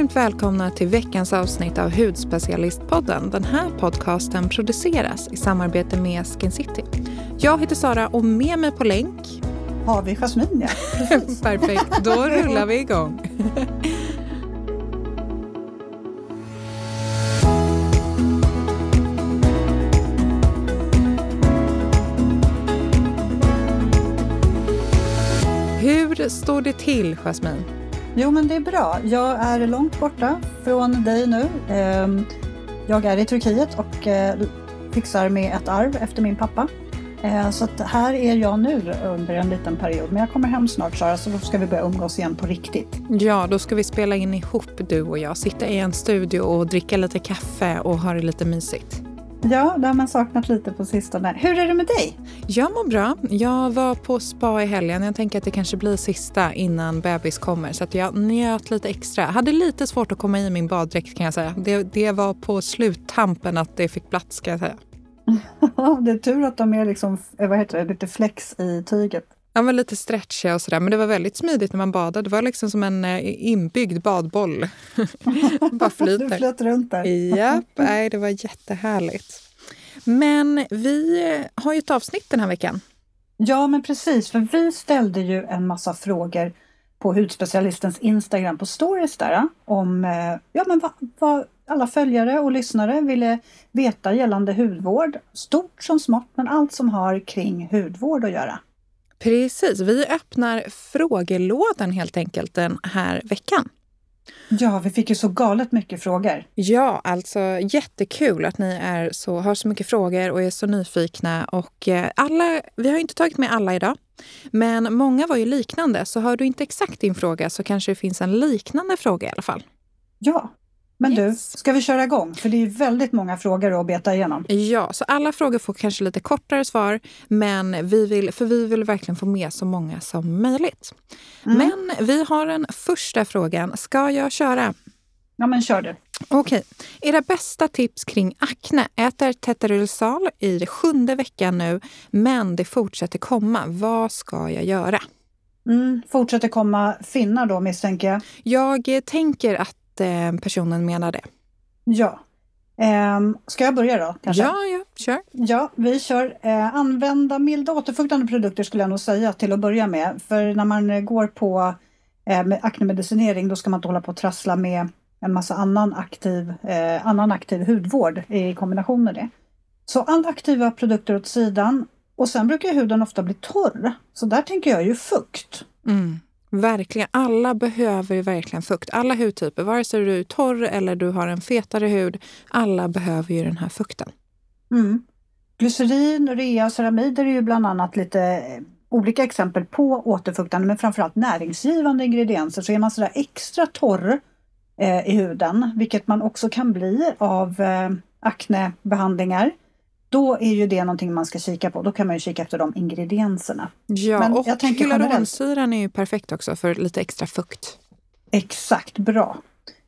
Varmt välkomna till veckans avsnitt av Hudspecialistpodden. Den här podcasten produceras i samarbete med Skin City. Jag heter Sara och med mig på länk har vi Jasmin, ja. Perfekt, då rullar vi igång. Hur står det till, Jasmin? Jo, men det är bra. Jag är långt borta från dig nu. Ehm, jag är i Turkiet och eh, fixar med ett arv efter min pappa. Eh, så att här är jag nu under en liten period. Men jag kommer hem snart Sara, så då ska vi börja umgås igen på riktigt. Ja, då ska vi spela in ihop du och jag. Sitta i en studio och dricka lite kaffe och ha det lite mysigt. Ja, det har man saknat lite på sistone. Hur är det med dig? Jag mår bra. Jag var på spa i helgen. Jag tänker att det kanske blir sista innan bebis kommer. Så att jag njöt lite extra. Hade lite svårt att komma i min baddräkt kan jag säga. Det, det var på sluttampen att det fick plats kan jag säga. det är tur att de är liksom, eh, vad heter det, lite flex i tyget. Ja, men lite stretchiga och sådär. Men det var väldigt smidigt när man badade. Det var liksom som en eh, inbyggd badboll. Bara flyter. Du flöt runt där. Japp, nej, det var jättehärligt. Men vi har ju ett avsnitt den här veckan. Ja, men precis. För vi ställde ju en massa frågor på hudspecialistens Instagram på stories där om eh, ja, men vad, vad alla följare och lyssnare ville veta gällande hudvård. Stort som smått, men allt som har kring hudvård att göra. Precis, vi öppnar frågelådan helt enkelt den här veckan. Ja, vi fick ju så galet mycket frågor. Ja, alltså jättekul att ni är så, har så mycket frågor och är så nyfikna. Och eh, alla, vi har inte tagit med alla idag, men många var ju liknande. Så hör du inte exakt din fråga så kanske det finns en liknande fråga i alla fall. Ja, men yes. du, ska vi köra igång? För det är väldigt många frågor att beta igenom. Ja, så alla frågor får kanske lite kortare svar, men vi vill, för vi vill verkligen få med så många som möjligt. Mm. Men vi har den första frågan. Ska jag köra? Ja, men kör du. Okej. Era bästa tips kring akne? Äter Tetralysal i sjunde veckan nu, men det fortsätter komma. Vad ska jag göra? Mm, fortsätter komma finnar då misstänker jag? Jag tänker att personen menar det. Ja. Eh, ska jag börja då? Kanske? Ja, ja, kör. Ja, vi kör. Eh, använda milda återfuktande produkter skulle jag nog säga till att börja med. För när man går på eh, med aknemedicinering då ska man inte hålla på och trassla med en massa annan aktiv, eh, annan aktiv hudvård i kombination med det. Så alla aktiva produkter åt sidan. Och sen brukar huden ofta bli torr. Så där tänker jag ju fukt. Mm. Verkligen. Alla behöver verkligen fukt. Alla hudtyper, vare sig du är torr eller du har en fetare hud. Alla behöver ju den här fukten. Mm. Glycerin, urea, ceramider är ju bland annat lite eh, olika exempel på återfuktande men framförallt näringsgivande ingredienser. Så är man sådär extra torr eh, i huden, vilket man också kan bli av eh, aknebehandlingar, då är ju det någonting man ska kika på. Då kan man ju kika efter de ingredienserna. Ja, Men och jag hyaluronsyran är ju perfekt också för lite extra fukt. Exakt, bra.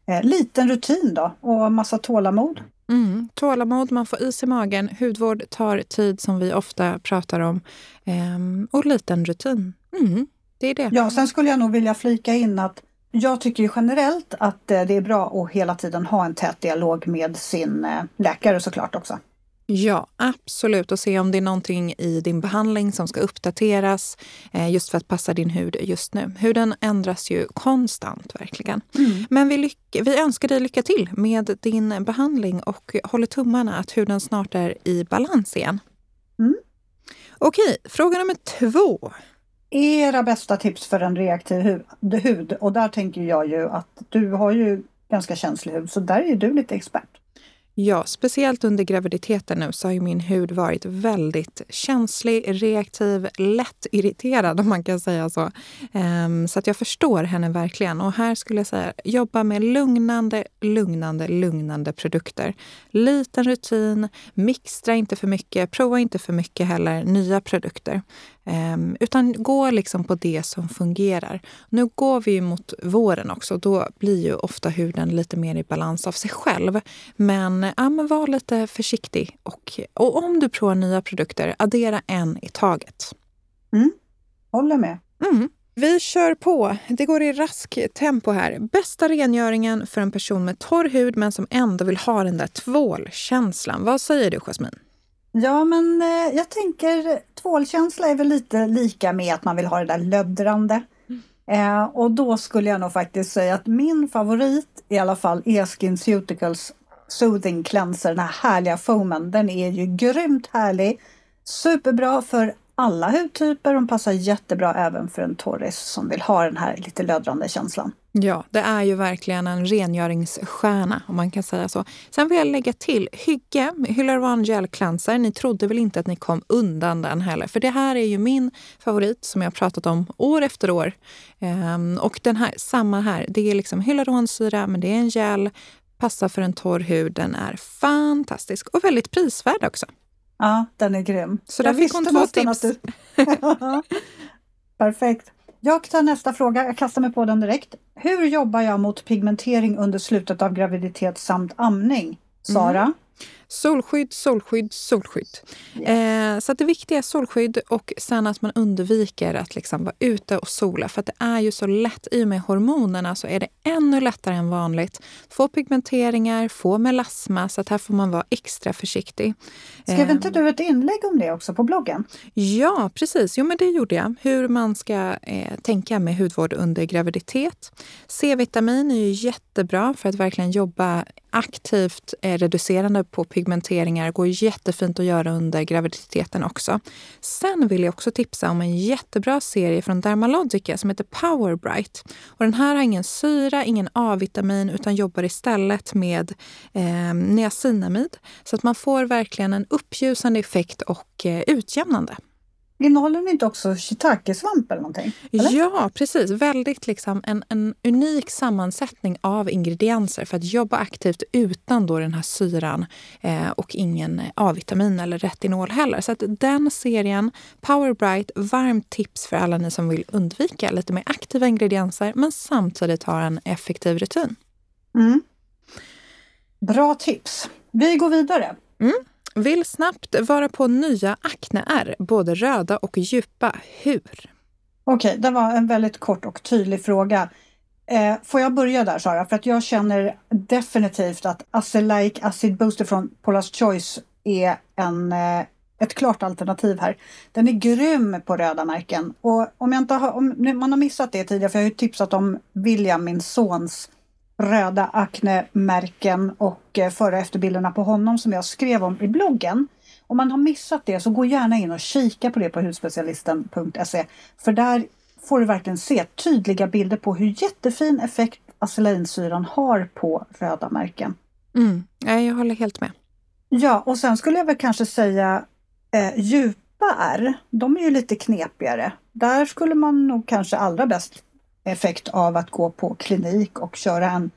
Eh, liten rutin då och massa tålamod. Mm, tålamod, man får is i magen. Hudvård tar tid som vi ofta pratar om. Ehm, och liten rutin. Mm, det är det. Ja, sen skulle jag nog vilja flika in att jag tycker generellt att eh, det är bra att hela tiden ha en tät dialog med sin eh, läkare såklart också. Ja, absolut. Och se om det är någonting i din behandling som ska uppdateras eh, just för att passa din hud just nu. Huden ändras ju konstant verkligen. Mm. Men vi, vi önskar dig lycka till med din behandling och håller tummarna att huden snart är i balans igen. Mm. Okej, fråga nummer två. Era bästa tips för en reaktiv hud. Och där tänker jag ju att du har ju ganska känslig hud, så där är du lite expert. Ja, speciellt under graviditeten nu så har ju min hud varit väldigt känslig, reaktiv, lätt irriterad om man kan säga så. Um, så att jag förstår henne verkligen. Och här skulle jag säga, jobba med lugnande, lugnande, lugnande produkter. Liten rutin, mixtra inte för mycket, prova inte för mycket heller nya produkter. Um, utan gå liksom på det som fungerar. Nu går vi mot våren också. Då blir ju ofta huden lite mer i balans av sig själv. Men, ja, men var lite försiktig. Och, och om du provar nya produkter, addera en i taget. Mm. Håller med. Mm. Vi kör på. Det går i rask tempo här. Bästa rengöringen för en person med torr hud men som ändå vill ha den där tvålkänslan. Vad säger du, Jasmin? Ja, men eh, jag tänker tvålkänsla är väl lite lika med att man vill ha det där löddrande. Mm. Eh, och då skulle jag nog faktiskt säga att min favorit i alla fall är SkinCeuticals Soothing Cleanser, den här härliga foamen. Den är ju grymt härlig. Superbra för alla hudtyper. De passar jättebra även för en torris som vill ha den här lite lödrande känslan. Ja, det är ju verkligen en rengöringsstjärna om man kan säga så. Sen vill jag lägga till Hygge Hyaluron Gel Cleanser. Ni trodde väl inte att ni kom undan den heller? För det här är ju min favorit som jag pratat om år efter år. Ehm, och den här, samma här. Det är liksom hyaluronsyra, men det är en gel. Passar för en torr hud. Den är fantastisk och väldigt prisvärd också. Ja, den är grym. Så där fick hon två tips. Du... Perfekt. Jag tar nästa fråga, jag kastar mig på den direkt. Hur jobbar jag mot pigmentering under slutet av graviditet samt amning? Sara? Mm. Solskydd, solskydd, solskydd. Eh, så det viktiga är solskydd och sen att man undviker att liksom vara ute och sola. För att det är ju så lätt, i och med hormonerna så är det ännu lättare än vanligt. Få pigmenteringar, få melasma, så att här får man vara extra försiktig. Skrev inte du ett inlägg om det också på bloggen? Ja, precis. Jo, men det gjorde jag. Hur man ska eh, tänka med hudvård under graviditet. C-vitamin är ju jättebra för att verkligen jobba aktivt eh, reducerande på pigmenteringar går jättefint att göra under graviditeten också. Sen vill jag också tipsa om en jättebra serie från Dermalogica som heter Power Bright. Och den här har ingen syra, ingen A-vitamin utan jobbar istället med eh, niacinamid. Så att man får verkligen en uppljusande effekt och eh, utjämnande. Innehåller den inte också shiitake-svamp eller någonting? Eller? Ja, precis. Väldigt liksom en, en unik sammansättning av ingredienser för att jobba aktivt utan då den här syran eh, och ingen A-vitamin eller retinol heller. Så att den serien, Power Bright, varmt tips för alla ni som vill undvika lite mer aktiva ingredienser men samtidigt ha en effektiv rutin. Mm. Bra tips. Vi går vidare. Mm. Vill snabbt vara på nya akneär, både röda och djupa. Hur? Okej, det var en väldigt kort och tydlig fråga. Eh, får jag börja där Sara? För att jag känner definitivt att Acelaic Acid Booster från Paula's Choice är en, eh, ett klart alternativ här. Den är grym på röda märken. Och om, jag inte har, om man har missat det tidigare, för jag har ju tipsat om William, min sons röda aknemärken och eh, före och efterbilderna på honom som jag skrev om i bloggen. Om man har missat det så gå gärna in och kika på det på hudspecialisten.se för där får du verkligen se tydliga bilder på hur jättefin effekt acelinsyran har på röda märken. Mm, jag håller helt med. Ja, och sen skulle jag väl kanske säga eh, djupa R, de är ju lite knepigare. Där skulle man nog kanske allra bäst effekt av att gå på klinik och köra en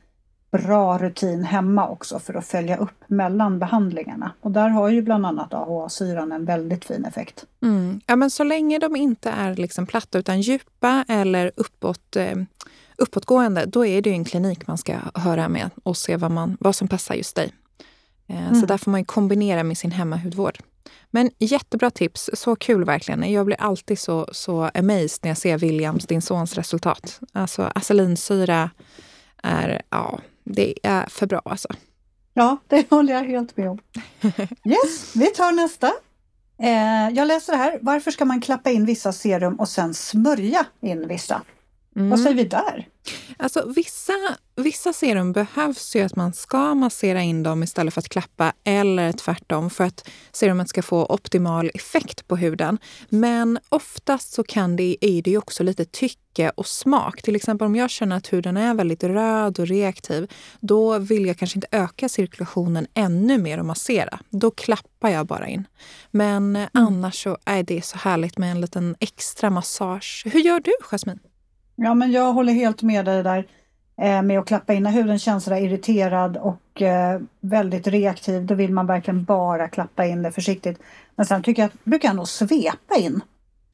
bra rutin hemma också för att följa upp mellan behandlingarna. Och där har ju bland annat AHA-syran en väldigt fin effekt. Mm. Ja, men så länge de inte är liksom platta utan djupa eller uppåt, eh, uppåtgående, då är det en klinik man ska höra med och se vad, man, vad som passar just dig. Eh, mm. Så där får man kombinera med sin hemmahudvård. Men jättebra tips. Så kul verkligen. Jag blir alltid så, så amazed när jag ser Williams, din sons resultat. Alltså acelinsyra är, ja, det är för bra alltså. Ja, det håller jag helt med om. Yes, vi tar nästa. Eh, jag läser här. Varför ska man klappa in vissa serum och sen smörja in vissa? Mm. Vad säger vi där? Alltså, vissa, vissa serum behövs ju att man ska massera in dem istället för att klappa eller tvärtom för att serumet ska få optimal effekt på huden. Men oftast så kan det, är det ju också lite tycke och smak. Till exempel om jag känner att huden är väldigt röd och reaktiv, då vill jag kanske inte öka cirkulationen ännu mer och massera. Då klappar jag bara in. Men mm. annars så är det så härligt med en liten extra massage. Hur gör du, Jasmine? Ja, men jag håller helt med dig där eh, med att klappa in. När huden känns sådär irriterad och eh, väldigt reaktiv, då vill man verkligen bara klappa in det försiktigt. Men sen tycker jag, brukar jag nog svepa in.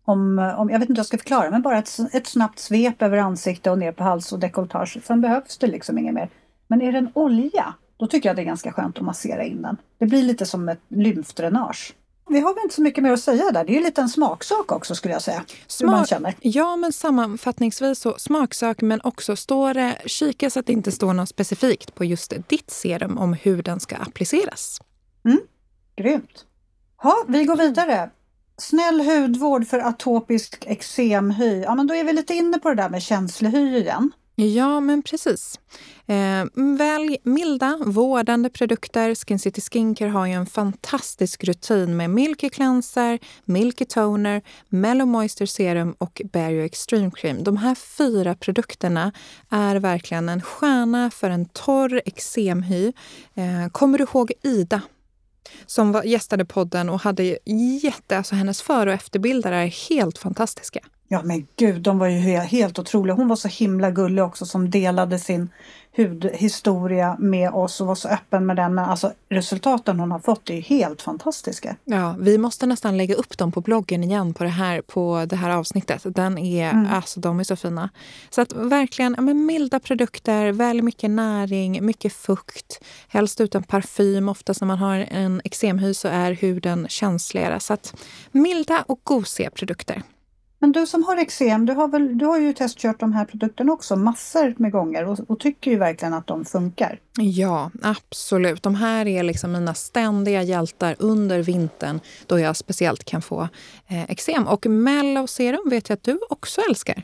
Om, om, jag vet inte hur jag ska förklara, men bara ett, ett snabbt svep över ansikte och ner på hals och dekolletage. Sen behövs det liksom inget mer. Men är det en olja, då tycker jag det är ganska skönt att massera in den. Det blir lite som ett lymfdränage vi har väl inte så mycket mer att säga där. Det är ju lite en smaksak också skulle jag säga. Smak. Ja, men sammanfattningsvis så smaksak men också står det, kika så att det inte står något specifikt på just ditt serum om hur den ska appliceras. Mm, grymt. Ja, vi går vidare. Snäll hudvård för atopisk eksemhy. Ja, men då är vi lite inne på det där med känslig hy igen. Ja, men precis. Eh, välj milda, vårdande produkter. Skin City Skincare har ju en fantastisk rutin med Milky Cleanser, Milky Toner, Mellow Moisture Serum och Barrier Extreme Cream. De här fyra produkterna är verkligen en stjärna för en torr eksemhy. Eh, kommer du ihåg Ida som var, gästade podden och hade jätte, alltså hennes före och efterbilder är helt fantastiska. Ja men gud, de var ju helt otroliga. Hon var så himla gullig också som delade sin hudhistoria med oss och var så öppen med den. Men alltså resultaten hon har fått är helt fantastiska. Ja, vi måste nästan lägga upp dem på bloggen igen på det här, på det här avsnittet. Den är, mm. alltså, de är så fina. Så att verkligen ja, men milda produkter, väldigt mycket näring, mycket fukt. Helst utan parfym. Oftast när man har en eksemhy så är huden känsligare. Så att milda och gosiga produkter. Men du som har eksem, du har, väl, du har ju testkört de här produkterna också massor med gånger och, och, tycker ju verkligen att de funkar. Ja, absolut. De här är liksom mina ständiga hjältar under vintern då jag speciellt kan få eh, eksem. Och Mellow Serum vet jag att du också älskar.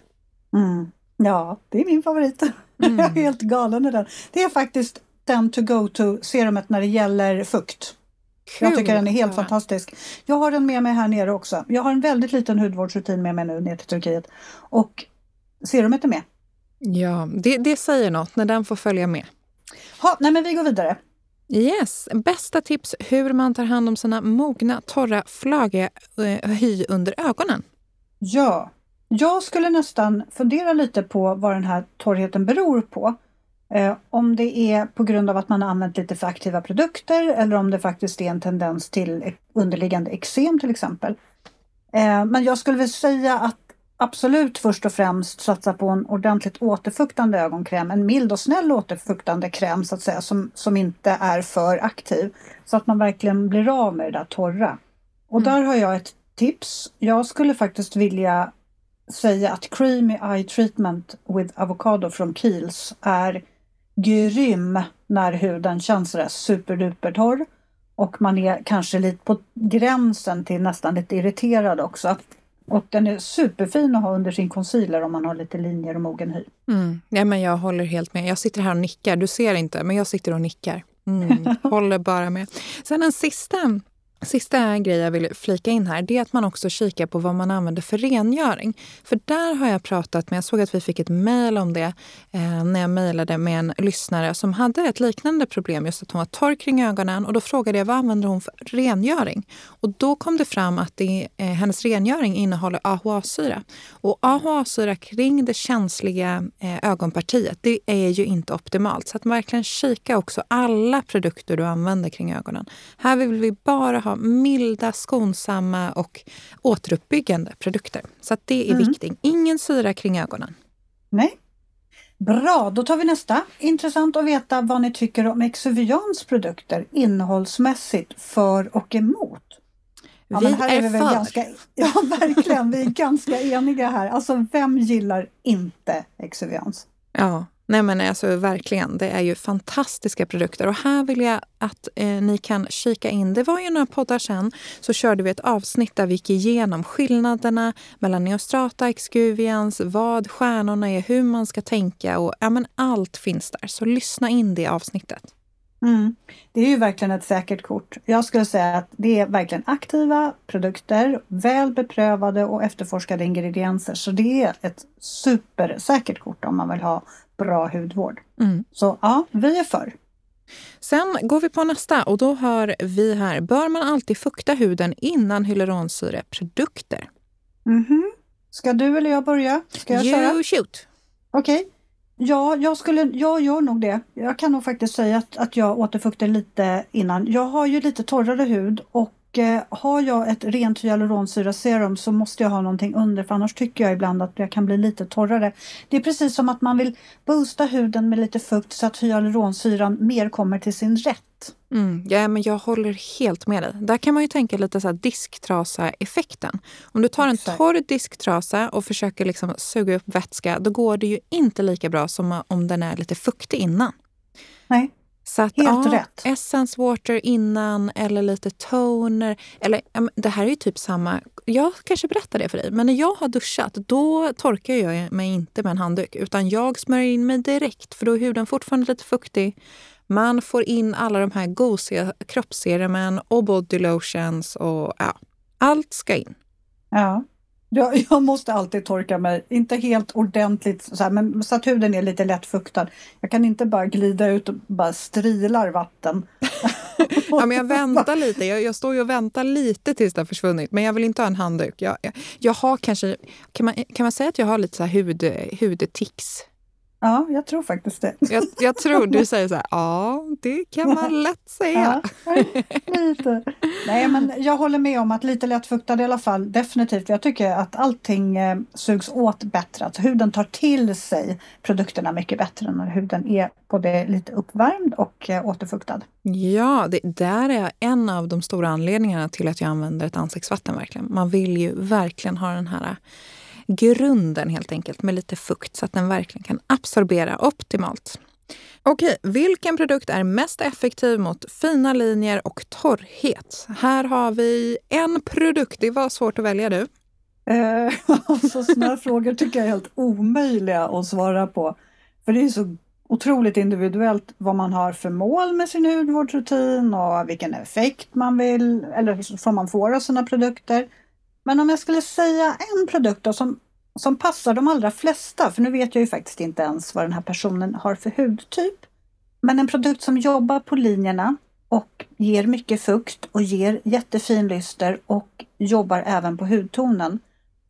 Mm. Ja, det är min favorit. Mm. jag är helt galen i den. Det är faktiskt den to go to serumet när det gäller fukt. Kul. Jag tycker den är helt ja. fantastisk. Jag har den med mig här nere också. Jag har en väldigt liten hudvårdsrutin med mig nu ner till Turkiet. Och serumet är med. Ja, det, det säger något när den får följa med. Ha, nej men vi går vidare. Yes, bästa tips hur man tar hand om sina mogna, torra, flagiga eh, hy under ögonen. Ja, jag skulle nästan fundera lite på vad den här torrheten beror på. Eh, om det är på grund av att man har använt lite för aktiva produkter eller om det faktiskt är en tendens till underliggande eksem till exempel. Eh, men jag skulle vilja säga att absolut först och främst satsa på en ordentligt återfuktande ögonkräm. En mild och snäll återfuktande kräm så att säga som, som inte är för aktiv. Så att man verkligen blir av med det där torra. Och mm. där har jag ett tips. Jag skulle faktiskt vilja säga att Creamy Eye Treatment with Avocado från Kiehl's är grym när huden känns sådär superduper torr. Och man är kanske lite på gränsen till nästan lite irriterad också. Och den är superfin att ha under sin concealer om man har lite linjer och mogen hy. Mm. Ja, men jag håller helt med. Jag sitter här och nickar. Du ser inte, men jag sitter och nickar. Mm. håller bara med. Sen en sista Sista grej jag vill flika in här det är att man också kikar på vad man använder för rengöring. För där har jag pratat med, jag såg att vi fick ett mejl om det eh, när jag mejlade med en lyssnare som hade ett liknande problem, just att hon var torr kring ögonen. Och då frågade jag vad använder hon för rengöring? Och då kom det fram att det, eh, hennes rengöring innehåller AHA-syra. Och AHA-syra kring det känsliga eh, ögonpartiet, det är ju inte optimalt. Så att verkligen kika också alla produkter du använder kring ögonen. Här vill vi bara ha milda, skonsamma och återuppbyggande produkter. Så det är mm. viktigt. Ingen syra kring ögonen. Nej. Bra, då tar vi nästa. Intressant att veta vad ni tycker om Exuvians produkter innehållsmässigt för och emot. Ja, vi är, är vi för. Ganska, ja, verkligen. Vi är ganska eniga här. Alltså, vem gillar inte Exuvians? Ja, Nej men alltså verkligen, det är ju fantastiska produkter. Och här vill jag att eh, ni kan kika in. Det var ju några poddar sen så körde vi ett avsnitt där vi gick igenom skillnaderna mellan Neostrata, Excuvians, vad stjärnorna är, hur man ska tänka och ja men allt finns där. Så lyssna in det avsnittet. Mm. Det är ju verkligen ett säkert kort. Jag skulle säga att det är verkligen aktiva produkter, väl beprövade och efterforskade ingredienser. Så det är ett supersäkert kort om man vill ha bra hudvård. Mm. Så ja, vi är för. Sen går vi på nästa och då har vi här, bör man alltid fukta huden innan hyaluronsyreprodukter? Mm -hmm. Ska du eller jag börja? Ska jag you köra? shoot! Okej. Okay. Ja, jag, skulle, jag gör nog det. Jag kan nog faktiskt säga att, att jag återfuktar lite innan. Jag har ju lite torrare hud och och eh, har jag ett rent hyaluronsyraserum så måste jag ha någonting under för annars tycker jag ibland att jag kan bli lite torrare. Det är precis som att man vill boosta huden med lite fukt så att hyaluronsyran mer kommer till sin rätt. Mm, ja, men jag håller helt med dig. Där kan man ju tänka lite så disktrasa-effekten. Om du tar Exakt. en torr disktrasa och försöker liksom suga upp vätska, då går det ju inte lika bra som om den är lite fuktig innan. Nej. Så att, Helt ja, rätt. Essence water innan eller lite toner. Eller, det här är ju typ samma. Jag kanske berättar det för dig, men när jag har duschat då torkar jag mig inte med en handduk utan jag smörjer in mig direkt för då är huden fortfarande lite fuktig. Man får in alla de här gosiga kroppsserumen och body lotions och ja, allt ska in. Ja. Jag, jag måste alltid torka mig, inte helt ordentligt så, här, men så att huden är lite lätt fuktad. Jag kan inte bara glida ut och bara strilar vatten. ja, men jag väntar lite. Jag, jag står ju och väntar lite tills det har försvunnit. Men jag vill inte ha en handduk. Jag, jag, jag har kanske, kan man, kan man säga att jag har lite så här hud, hudtics? Ja, jag tror faktiskt det. Jag, jag tror du säger så här, ja, det kan man lätt säga. Ja, lite. Nej, men jag håller med om att lite lättfuktad i alla fall, definitivt. Jag tycker att allting eh, sugs åt bättre. Alltså huden tar till sig produkterna mycket bättre när huden är både lite uppvärmd och eh, återfuktad. Ja, det där är en av de stora anledningarna till att jag använder ett ansiktsvatten. verkligen. Man vill ju verkligen ha den här grunden helt enkelt med lite fukt så att den verkligen kan absorbera optimalt. Okej, vilken produkt är mest effektiv mot fina linjer och torrhet? Här har vi en produkt. Det var svårt att välja du. Eh, alltså, sådana frågor tycker jag är helt omöjliga att svara på. För det är så otroligt individuellt vad man har för mål med sin hudvårdsrutin och vilken effekt man vill eller som man får av sina produkter. Men om jag skulle säga en produkt då, som, som passar de allra flesta, för nu vet jag ju faktiskt inte ens vad den här personen har för hudtyp. Men en produkt som jobbar på linjerna och ger mycket fukt och ger jättefin lyster och jobbar även på hudtonen.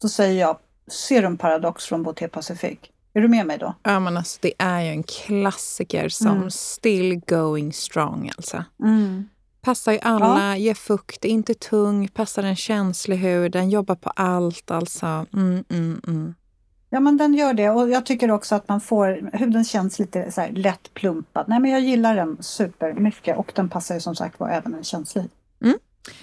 Så säger jag Serum Paradox från Boté Pacific. Är du med mig då? Ja, men alltså det är ju en klassiker som mm. still going strong alltså. Mm. Passar ju alla, ja. ger fukt, är inte tung, passar en känslig hud, den jobbar på allt alltså. Mm, mm, mm. Ja men den gör det och jag tycker också att man får, huden känns lite så lätt plumpad. Nej men jag gillar den supermycket och den passar ju som sagt var även en känslig mm.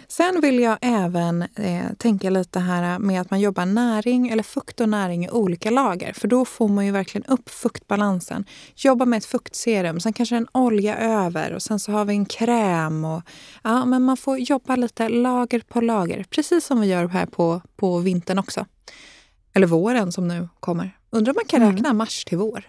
Sen vill jag även eh, tänka lite här med att man jobbar näring eller fukt och näring i olika lager. För då får man ju verkligen upp fuktbalansen. Jobba med ett fuktserum, sen kanske en olja över och sen så har vi en kräm. Och, ja, men man får jobba lite lager på lager, precis som vi gör här på, på vintern också. Eller våren som nu kommer. Undrar om man kan mm. räkna mars till vår?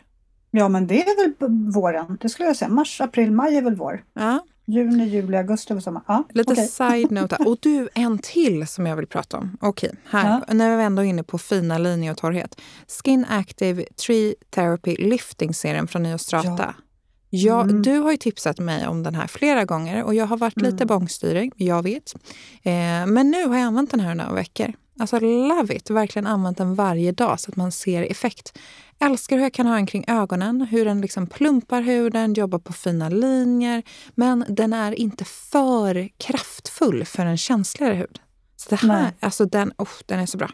Ja men det är väl våren, det skulle jag säga. Mars, april, maj är väl vår. Ja, Juni, juli, augusti och samma. Ja, Lite okay. side-note. Och du, en till som jag vill prata om. Okej, okay, här. Ja. När vi ändå är inne på fina linjer och torrhet. Skin Active Tree Therapy Lifting Serum från Neostrata. Ja. Ja, mm. Du har ju tipsat mig om den här flera gånger och jag har varit mm. lite bångstyrig, jag vet. Eh, men nu har jag använt den här några veckor. Alltså love it! Verkligen använt den varje dag så att man ser effekt. Älskar hur jag kan ha den kring ögonen, hur den liksom plumpar huden, jobbar på fina linjer. Men den är inte för kraftfull för en känsligare hud. Så det här, alltså den, oh, den är så bra.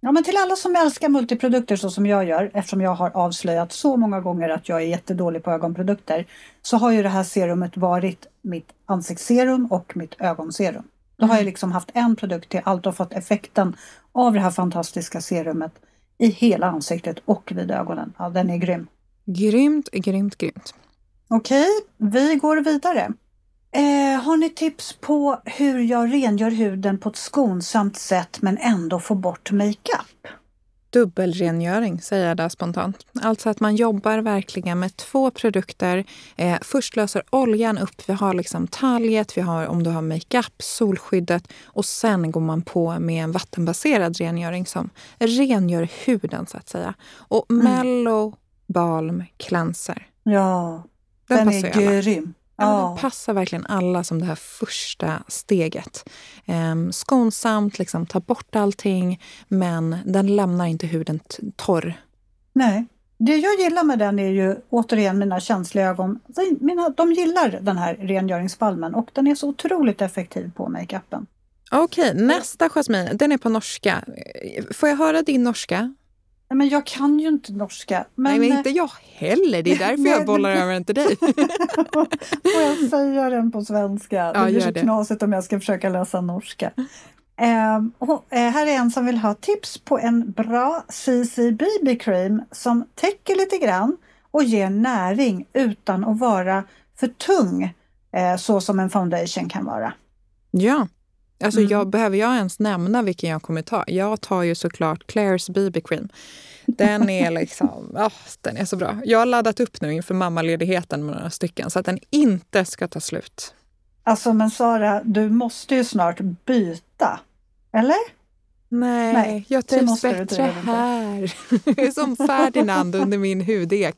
Ja, men till alla som älskar multiprodukter så som jag gör, eftersom jag har avslöjat så många gånger att jag är jättedålig på ögonprodukter, så har ju det här serumet varit mitt ansiktsserum och mitt ögonserum. Då mm. har jag mm. liksom haft en produkt till allt och fått effekten av det här fantastiska serumet i hela ansiktet och vid ögonen. Ja, den är grym. Grymt, grymt, grymt. Okej, vi går vidare. Eh, har ni tips på hur jag rengör huden på ett skonsamt sätt men ändå får bort makeup? Dubbelrengöring, säger jag där spontant. Alltså att man jobbar verkligen med två produkter. Eh, först löser oljan upp. Vi har liksom talget, vi har om du har makeup, solskyddet och sen går man på med en vattenbaserad rengöring som rengör huden så att säga. Och mm. Mellow Balm Cleanser. Ja, den, den är grym. Ja, det passar verkligen alla som det här första steget. Eh, skonsamt, liksom, ta bort allting, men den lämnar inte huden torr. Nej. Det jag gillar med den är ju återigen mina känsliga ögon. Mina, de gillar den här rengöringsbalmen och den är så otroligt effektiv på makeupen. Okej, nästa Jasmine, den är på norska. Får jag höra din norska? Nej, men jag kan ju inte norska. Men... Nej, men inte jag heller. Det är därför jag bollar över den till dig. Får jag säga den på svenska? Ja, det blir så det. knasigt om jag ska försöka läsa norska. Eh, och, eh, här är en som vill ha tips på en bra CC BB Cream som täcker lite grann och ger näring utan att vara för tung eh, så som en foundation kan vara. Ja. Alltså, Mm. jag, behöver jag ens nämna vilken jag kommer ta? Jag tar ju såklart Claire's BB Cream. Den är liksom, oh, den är så bra. Jag har laddat upp nu inför mammaledigheten med några stycken så att den inte ska ta slut. Alltså men Sara, du måste ju snart byta. Eller? Nej, Nej, jag trivs bättre här. Som Ferdinand under min hudek.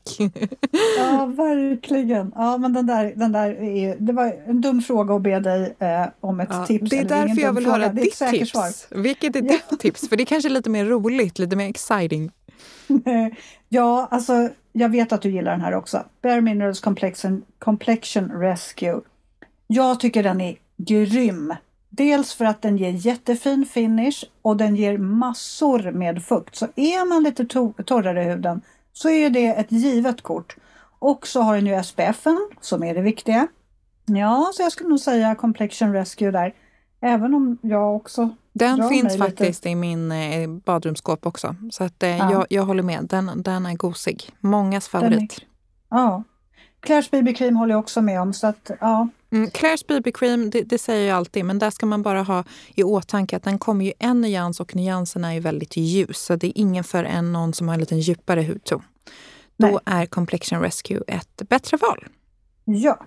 Ja, verkligen. Ja, men den där, den där är det var en dum fråga att be dig eh, om ett Ja, tips. det är därför jag vill fråga. höra ditt tips. svar. Vilket är Ja. ditt tips? För det är kanske är lite mer roligt, lite mer exciting. Ja, alltså jag vet att du gillar den här också. Bare Minerals Complexion, Complexion Rescue. Jag tycker den är grym. Dels för att den ger jättefin finish och den ger massor med fukt. Så är man lite to- torrare i huden så är det ett givet kort. Och så har den ju SPFen som är det viktiga. Ja, så jag skulle nog säga Complexion Rescue där. Även om jag också Den finns mig lite- faktiskt i min eh, badrumsskåp också. Så att, eh, Ja. jag, jag håller med. Den, den är gosig. Mångas Den är- favorit. Ja. Claire's BB Cream håller jag också med om. Så att, ja, Mm, Claire's BB Cream, det, det säger jag alltid, men där ska man bara ha i åtanke att den kommer ju en nyans och nyanserna är ju väldigt ljus. Så det är ingen för en någon som har en lite djupare hudton. Då är Complexion Rescue ett bättre val. Ja,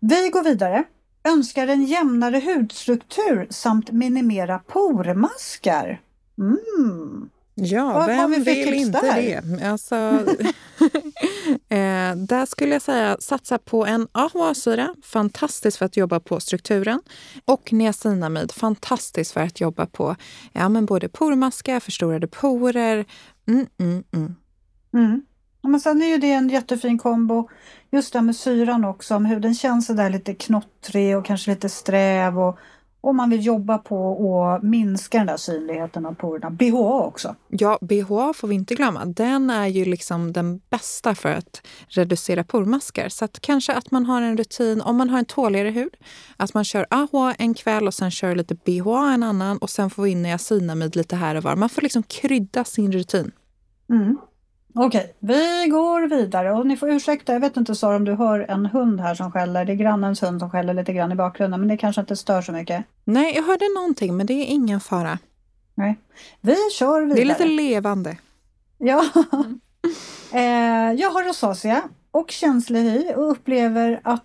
vi går vidare. Önskar en jämnare hudstruktur samt minimera pormaskar. Mm. Ja, Vad vem vill inte där? det? Alltså, eh, där skulle jag säga satsa på en AHA-syra, fantastiskt för att jobba på strukturen. Och niacinamid, fantastiskt för att jobba på ja, men både pormaskar, förstorade porer. Mm, mm, mm. Mm. Men sen är ju det en jättefin kombo. Just det med syran också, om huden känns så där lite knottrig och kanske lite sträv. Och om man vill jobba på att minska den där synligheten av porerna. BHA också. Ja, BHA får vi inte glömma. Den är ju liksom den bästa för att reducera pormaskar. Så att kanske att man har en rutin, om man har en tåligare hud, att man kör AHA en kväll och sen kör lite BHA en annan och sen får vi in niacinamid lite här och var. Man får liksom krydda sin rutin. Mm. Okej, vi går vidare och ni får ursäkta, jag vet inte Sara om du hör en hund här som skäller. Det är grannens hund som skäller lite grann i bakgrunden men det kanske inte stör så mycket. Nej, jag hörde någonting, men det är ingen fara. Nej. Vi kör vidare. Det är lite levande. Ja. eh, jag har rosacea och känslig hy och upplever att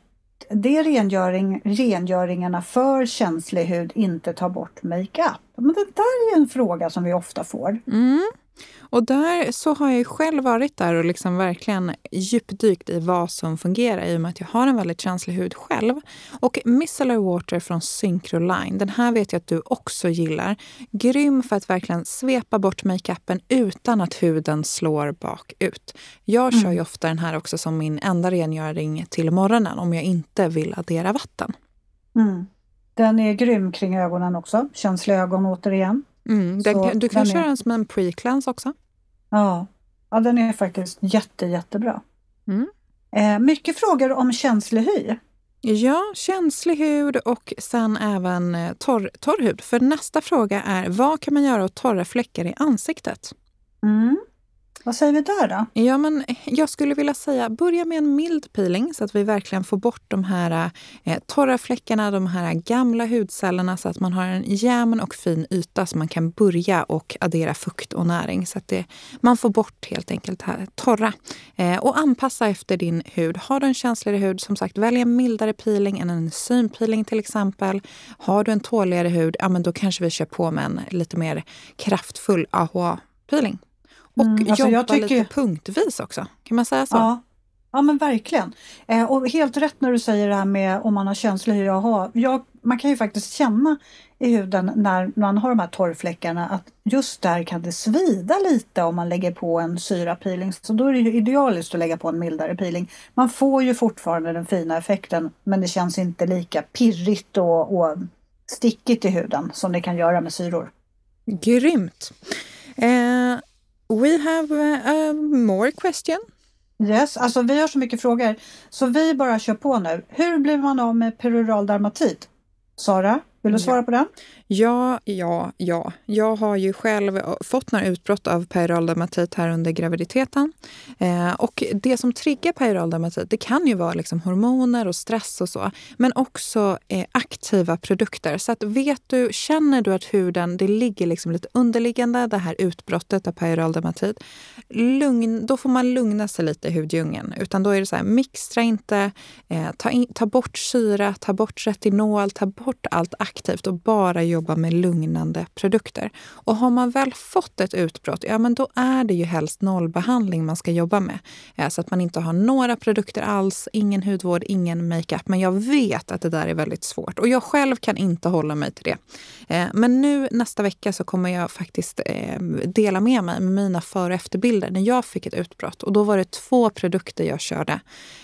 det rengöring, rengöringarna för känslig hud inte tar bort makeup. Men det där är en fråga som vi ofta får. Mm. Och där så har jag själv varit där och liksom verkligen djupdykt i vad som fungerar i och med att jag har en väldigt känslig hud själv. Och Micellar Water från Syncroline, den här vet jag att du också gillar. Grym för att verkligen svepa bort makeupen utan att huden slår bakut. Jag kör ju ofta den här också som min enda rengöring till morgonen om jag inte vill addera vatten. Mm. Den är grym kring ögonen också. Känsliga ögon återigen. Mm, den, Så du kan den är- köra den som en pre-cleanse också. Ja. ja, den är faktiskt jätte, jättebra. Mm. Eh, mycket frågor om känslig hy. Ja, känslig hud och sen även eh, torr, torr hud. För nästa fråga är, vad kan man göra åt torra fläckar i ansiktet? Mm. Vad säger vi där då? Ja, men jag skulle vilja säga, börja med en mild peeling så att vi verkligen får bort de här eh, torra fläckarna, de här gamla hudcellerna så att man har en jämn och fin yta så man kan börja och addera fukt och näring. Så att det, man får bort helt enkelt det här torra. Eh, och anpassa efter din hud. Har du en känsligare hud, som sagt, välj en mildare peeling än en synpeeling till exempel. Har du en tåligare hud, ja men då kanske vi kör på med en lite mer kraftfull AHA-peeling. Och Mm, alltså jag jobba tycker- lite punktvis också. Kan man säga så? Ja. ja, men verkligen. Eh, och helt rätt när du säger det här med om man har känslig hy. Jaha, jag, man kan ju faktiskt känna i huden när man har de här torrfläckarna att just där kan det svida lite om man lägger på en syrapeeling. Så då är det ju idealiskt att lägga på en mildare peeling. Man får ju fortfarande den fina effekten men det känns inte lika pirrigt och, och stickigt i huden som det kan göra med syror. Grymt! Uh, we have a more question. Yes, alltså vi har så mycket frågor så vi bara kör på nu. Hur blir man av med peroral dermatit? Sara? Vill du svara på den? Ja, ja, ja. Jag har ju själv fått några utbrott av peroraldermatit här under graviditeten. Eh, och det som triggar peroraldermatit, det kan ju vara liksom hormoner och stress och så, men också eh, aktiva produkter. Så att vet du, känner du att huden, det ligger liksom lite underliggande, det här utbrottet av lugn, då får man lugna sig lite i huddjungeln. Utan då är det så här, mixtra inte, eh, ta, in, ta bort syra, ta bort retinol, ta bort allt aktivt och bara jobba med lugnande produkter. Och har man väl fått ett utbrott, ja men då är det ju helst nollbehandling man ska jobba med. Så att man inte har några produkter alls, ingen hudvård, ingen makeup. Men jag vet att det där är väldigt svårt och jag själv kan inte hålla mig till det. Eh, men nu nästa vecka så kommer jag faktiskt eh, dela med mig med mina före och efterbilder när jag fick ett utbrott. Och då var det två produkter jag körde.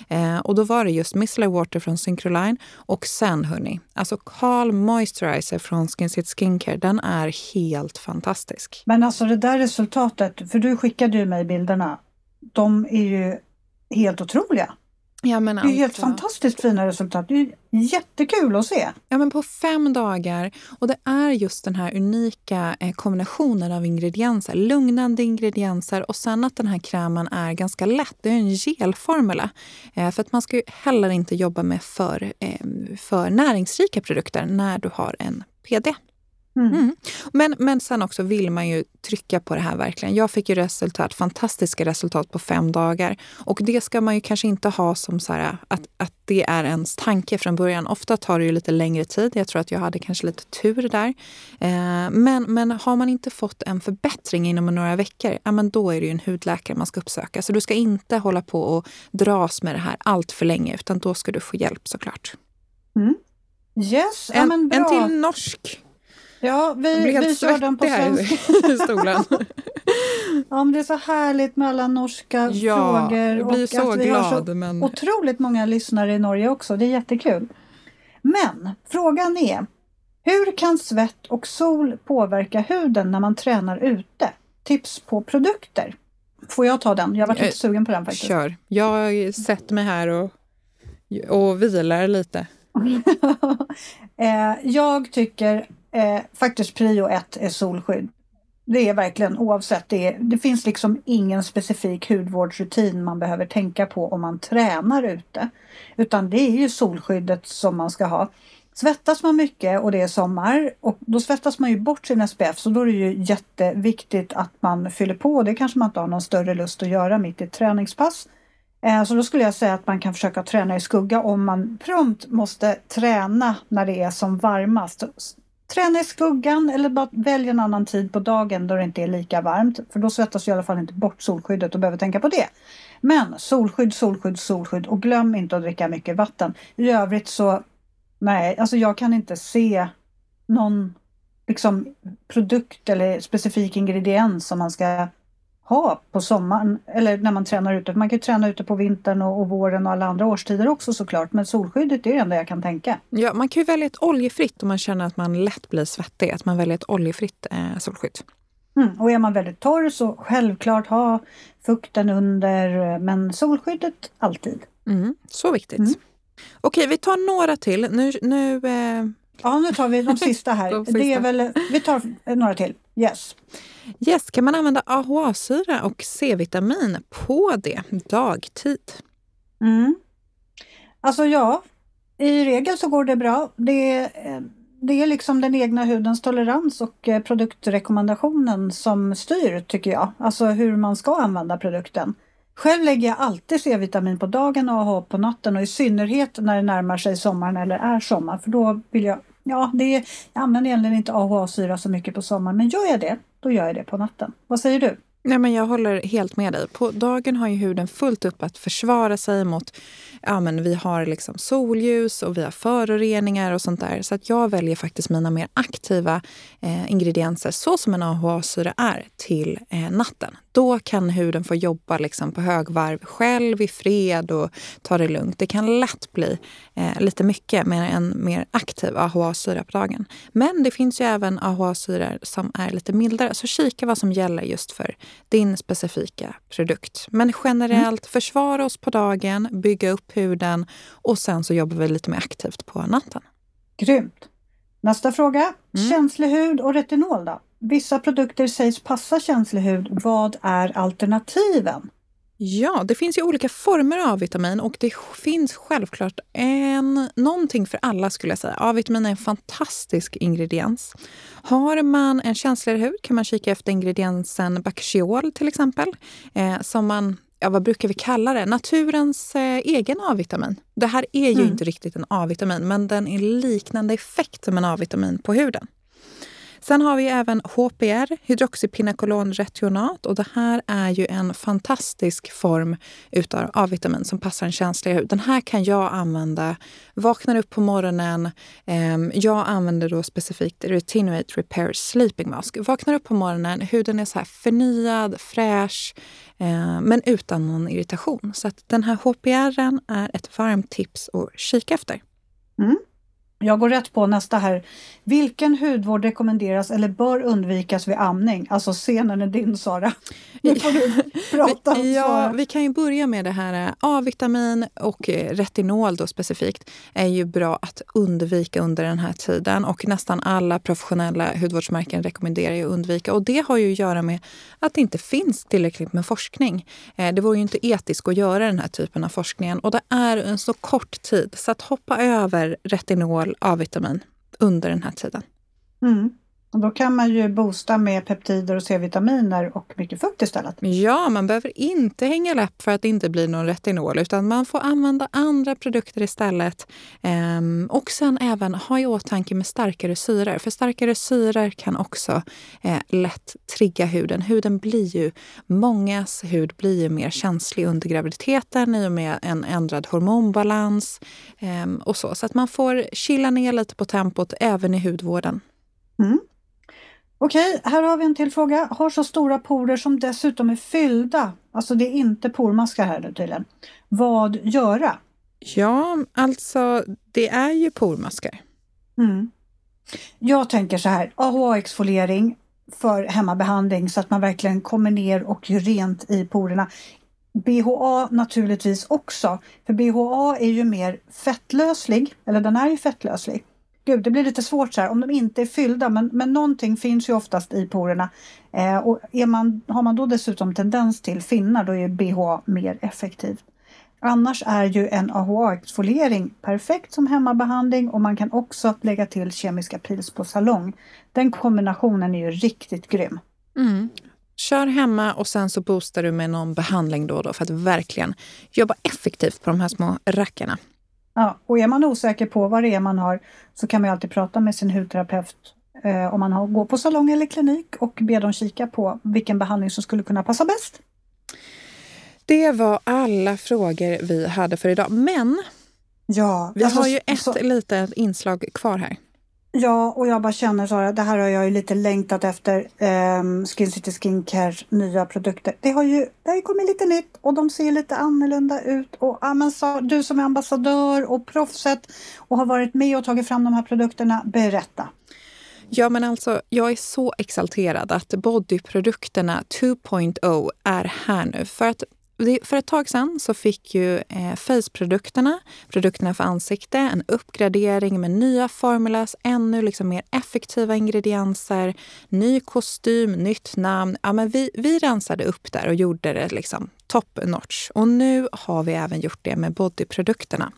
Eh, och då var det just Missler Water från Syncroline och sen hörni, alltså Carl Moisturizer från Skinsit Skincare, den är helt fantastisk. Men alltså det där resultatet, för du skickade ju mig bilderna, de är ju helt otroliga. Ja, men det är helt fantastiskt fina resultat. Det är jättekul att se. Ja, men på fem dagar. Och det är just den här unika eh, kombinationen av ingredienser. Lugnande ingredienser och sen att den här krämen är ganska lätt. Det är en gelformula. Eh, för att man ska ju heller inte jobba med för, eh, för näringsrika produkter när du har en PD. Mm. Mm. Men, men sen också vill man ju trycka på det här verkligen. Jag fick ju resultat, fantastiska resultat på fem dagar. Och det ska man ju kanske inte ha som så här, att, att det är ens tanke från början. Ofta tar det ju lite längre tid. Jag tror att jag hade kanske lite tur där. Eh, men, men har man inte fått en förbättring inom några veckor, ja, men då är det ju en hudläkare man ska uppsöka. Så du ska inte hålla på och dras med det här allt för länge, utan då ska du få hjälp såklart. Mm. Yes, en, ja, en till norsk. Ja, vi, vi kör den på svenska. ja, det är så härligt med alla norska ja, frågor. Jag blir så att vi glad. Har så men... otroligt många lyssnare i Norge också. Det är jättekul. Men frågan är, hur kan svett och sol påverka huden när man tränar ute? Tips på produkter. Får jag ta den? Jag var lite sugen på den faktiskt. Kör. Jag sätter mig här och, och vilar lite. Eh, jag tycker eh, faktiskt prio ett är solskydd. Det är verkligen oavsett. Det, är, det finns liksom ingen specifik hudvårdsrutin man behöver tänka på om man tränar ute. Utan det är ju solskyddet som man ska ha. Svettas man mycket och det är sommar och då svettas man ju bort sin SPF så då är det ju jätteviktigt att man fyller på. Det kanske man inte har någon större lust att göra mitt i ett träningspass. Eh, så då skulle jag säga att man kan försöka träna i skugga om man prompt måste träna när det är som varmast. Träna i skuggan eller bara välj en annan tid på dagen då det inte är lika varmt. För då svettas du i alla fall inte bort solskyddet och behöver tänka på det. Men solskydd, solskydd, solskydd och glöm inte att dricka mycket vatten. I övrigt så, nej, alltså jag kan inte se någon liksom, produkt eller specifik ingrediens som man ska ha på sommaren eller när man tränar ute. Man kan träna ute på vintern och, och, våren och alla andra årstider också såklart. Men solskyddet är det enda jag kan tänka. Ja, man kan ju välja ett oljefritt om man känner att man lätt blir svettig. Att man väljer ett oljefritt eh, solskydd. Mm, och är man väldigt torr så självklart ha fukten under men solskyddet alltid. Mm, så viktigt. Mm. Okej, vi tar några till. Nu, nu, eh... Ja, nu tar vi de sista här. de sista. Det är väl, vi tar några till. Yes. Yes, kan man använda AHA-syra och C-vitamin på det dagtid? Mm. Alltså ja, i regel så går det bra. Det, det är liksom den egna hudens tolerans och eh, produktrekommendationen som styr tycker jag. Alltså hur man ska använda produkten. Själv lägger jag alltid C-vitamin på dagen och AHA på natten och i synnerhet när det närmar sig sommaren eller är sommar för då vill jag Ja, det jag använder egentligen inte AHA-syra så mycket på sommaren, men gör jag det, då gör jag det på natten. Vad säger du? Nej, men jag håller helt med dig. På dagen har ju huden fullt upp att försvara sig mot... Ja, men vi har liksom solljus och vi har föroreningar och sånt där. Så att jag väljer faktiskt mina mer aktiva eh, ingredienser, så som en AHA-syra är, till eh, natten. Då kan huden få jobba liksom på högvarv själv i fred och ta det lugnt. Det kan lätt bli eh, lite mycket med en mer aktiv AHA-syra på dagen. Men det finns ju även AHA-syror som är lite mildare. Så kika vad som gäller just för din specifika produkt. Men generellt, mm. försvara oss på dagen, bygga upp huden och sen så jobbar vi lite mer aktivt på natten. Grymt! Nästa fråga. Mm. Känslig hud och retinol då? Vissa produkter sägs passa känslig hud. Vad är alternativen? Ja, det finns ju olika former av A-vitamin och det finns självklart en, någonting för alla skulle jag säga. A-vitamin är en fantastisk ingrediens. Har man en känsligare hud kan man kika efter ingrediensen Bacchiol till exempel. Eh, som man, ja vad brukar vi kalla det? Naturens eh, egen A-vitamin. Det här är ju mm. inte riktigt en A-vitamin men den är liknande effekt som en A-vitamin på huden. Sen har vi även HPR, hydroxypinakolonretionat. Och det här är ju en fantastisk form utav A-vitamin som passar en känslig hud. Den här kan jag använda, vaknar upp på morgonen. Eh, jag använder då specifikt Retinuate Repair Sleeping Mask. Vaknar upp på morgonen, huden är så här förnyad, fräsch eh, men utan någon irritation. Så att den här HPR är ett varmt tips att kika efter. Mm. Jag går rätt på nästa här. Vilken hudvård rekommenderas eller bör undvikas vid amning? Alltså scenen är din Sara. Nu får du prata. ja, vi kan ju börja med det här eh, A-vitamin och eh, retinol då specifikt är ju bra att undvika under den här tiden och nästan alla professionella hudvårdsmärken rekommenderar ju att undvika och det har ju att göra med att det inte finns tillräckligt med forskning. Eh, det vore ju inte etiskt att göra den här typen av forskning och det är en så kort tid så att hoppa över retinol A-vitamin under den här tiden. Mm. Och då kan man ju boosta med peptider och C-vitaminer och mycket fukt istället. Ja, man behöver inte hänga läpp för att det inte blir någon retinol utan man får använda andra produkter istället. Ehm, och sen även ha i åtanke med starkare syror. För starkare syror kan också eh, lätt trigga huden. Huden blir ju, mångas hud blir ju mer känslig under graviditeten i och med en ändrad hormonbalans ehm, och så. Så att man får chilla ner lite på tempot även i hudvården. Mm. Okej, här har vi en till fråga. Har så stora porer som dessutom är fyllda. Alltså det är inte pormaskar här nu tydligen. Vad göra? Ja, alltså det är ju pormaskar. Mm. Jag tänker så här, AHA-exfoliering för hemmabehandling så att man verkligen kommer ner och gör rent i porerna. BHA naturligtvis också, för BHA är ju mer fettlöslig, eller den är ju fettlöslig. Gud, det blir lite svårt så här om de inte är fyllda, men, men någonting finns ju oftast i porerna. Eh, och är man, har man då dessutom tendens till finnar, då är BH mer effektivt. Annars är ju en AHA-exfoliering perfekt som hemmabehandling och man kan också lägga till kemiska pils på salong. Den kombinationen är ju riktigt grym. Mm. Kör hemma och sen så boostar du med någon behandling då och då för att verkligen jobba effektivt på de här små rackarna. Ja, och är man osäker på vad det är man har så kan man alltid prata med sin hudterapeut eh, om man har, går på salong eller klinik och be dem kika på vilken behandling som skulle kunna passa bäst. Det var alla frågor vi hade för idag. Men ja, vi alltså, har ju ett så, litet inslag kvar här. Ja, och jag bara känner så här, det här har jag ju lite längtat efter. Um, Skin City Skincare nya produkter. Det har ju det har ju kommit lite nytt och de ser lite annorlunda ut. Och ja, men så, du som är ambassadör och proffset och har varit med och tagit fram de här produkterna, berätta. Ja, men alltså, jag är så exalterad att bodyprodukterna 2.0 är här nu. För att för ett tag sedan så fick ju eh, Face-produkterna, produkterna för ansikte, en uppgradering med nya formulas, ännu liksom mer effektiva ingredienser, ny kostym, nytt namn. Ja, men vi, vi rensade upp där och gjorde det liksom top notch. Och nu har vi även gjort det med bodyprodukterna.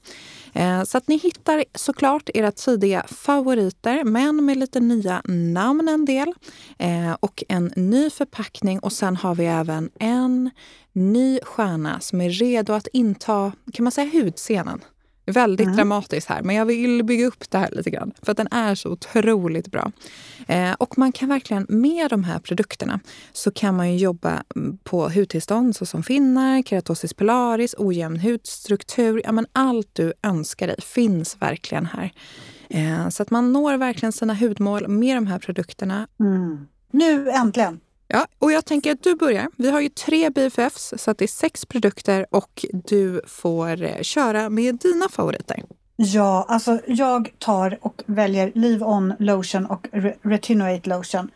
Eh, så att ni hittar såklart era tidiga favoriter, men med lite nya namn en del. Eh, och en ny förpackning och sen har vi även en ny stjärna som är redo att inta, kan man säga hudscenen? Väldigt mm. dramatiskt här, men jag vill bygga upp det här lite grann. För att den är så otroligt bra. Eh, och man kan verkligen, med de här produkterna, så kan man ju jobba mm, på hudtillstånd såsom finnar, keratosis pilaris, ojämn hudstruktur. Ja, men allt du önskar dig finns verkligen här. Eh, så att man når verkligen sina hudmål med de här produkterna. Mm. Nu äntligen! Ja, och jag tänker att du börjar. Vi har ju tre BFFs så att det är sex produkter och du får eh, köra med dina favoriter. Ja, alltså jag tar och väljer Leave On Lotion och Retinoate Lotion.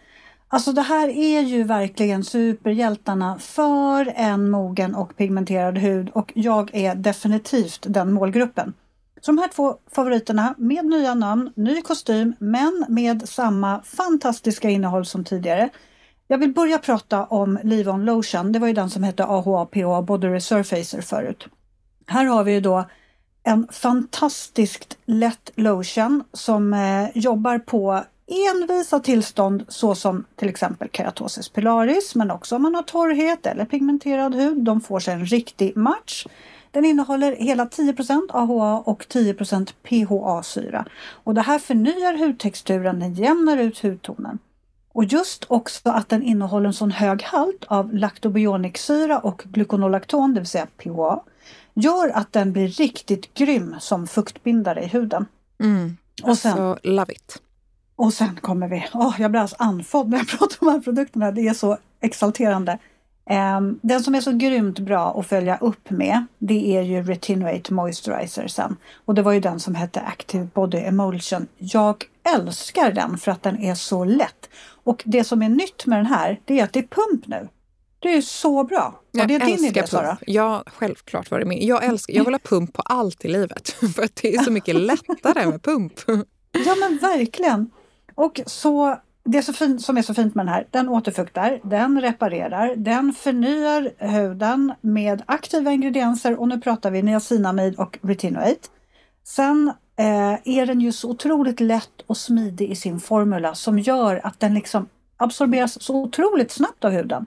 Alltså det här är ju verkligen superhjältarna för en mogen och pigmenterad hud och jag är definitivt den målgruppen. Så de här två favoriterna med nya namn, ny kostym men med samma fantastiska innehåll som tidigare jag vill börja prata om Leave On Lotion. Det var ju den som hette AHA PHA Body Resurfacer förut. Här har vi ju då en fantastiskt lätt lotion som eh, jobbar på envisa tillstånd såsom till exempel keratosis pilaris men också om man har torrhet eller pigmenterad hud. De får sig en riktig match. Den innehåller hela 10% AHA och 10% PHA-syra. Och det här förnyar hudtexturen, den jämnar ut hudtonen. Och just också att den innehåller en sån hög halt av laktobioniksyra och gluconolakton, det vill säga PHA, gör att den blir riktigt grym som fuktbindare i huden. Mm. Och sen, alltså, love it! Och sen kommer vi, oh, jag blir alltså andfådd när jag pratar om de här produkterna, det är så exalterande. Um, den som är så grymt bra att följa upp med, det är ju Retinoate Moisturizer sen. Och det var ju den som hette Active Body Emulsion. Jag älskar den för att den är så lätt. Och det som är nytt med den här, det är att det är pump nu. Det är så bra. Jag det är din idé, Sara? Ja, självklart var det min. Jag, älskar, jag vill ha pump på allt i livet. För att det är så mycket lättare med pump. Ja, men verkligen. Och så det så fint, som är så fint med den här, den återfuktar, den reparerar, den förnyar huden med aktiva ingredienser och nu pratar vi niacinamid och retinoate. Sen Eh, är den ju så otroligt lätt och smidig i sin formula som gör att den liksom absorberas så otroligt snabbt av huden.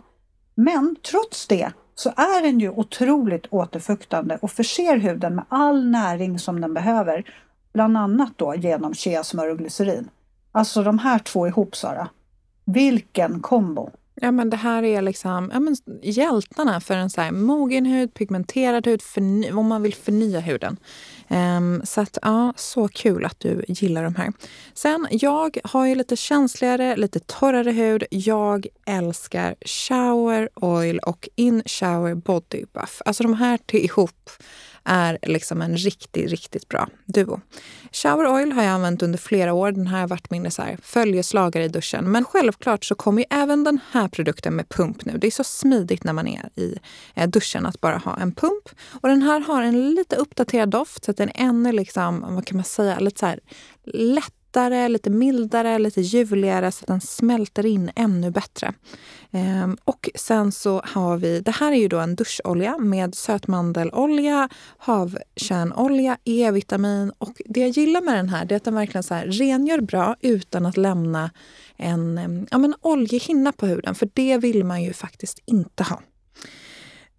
Men trots det så är den ju otroligt återfuktande och förser huden med all näring som den behöver. Bland annat då genom cheasmör och glycerin. Alltså de här två ihop Sara. Vilken kombo! Ja, men det här är liksom ja, men hjältarna för en så här mogen hud, pigmenterad hud, om man vill förnya huden. Um, så att, ja, så kul att du gillar de här. Sen, jag har ju lite känsligare, lite torrare hud. Jag älskar shower oil och in shower body buff. Alltså de här till ihop är liksom en riktigt, riktigt bra duo. Shower oil har jag använt under flera år. Den här har varit min så här, följeslagare i duschen. Men självklart så kommer även den här produkten med pump nu. Det är så smidigt när man är i eh, duschen att bara ha en pump. Och den här har en lite uppdaterad doft så att den är ännu liksom, vad kan man säga, lite så här lätt lättare, lite mildare, lite ljuvligare så att den smälter in ännu bättre. Ehm, och sen så har vi, det här är ju då en duscholja med sötmandelolja, havkärnolja, E-vitamin och det jag gillar med den här är att den verkligen så här rengör bra utan att lämna en ja, men oljehinna på huden, för det vill man ju faktiskt inte ha.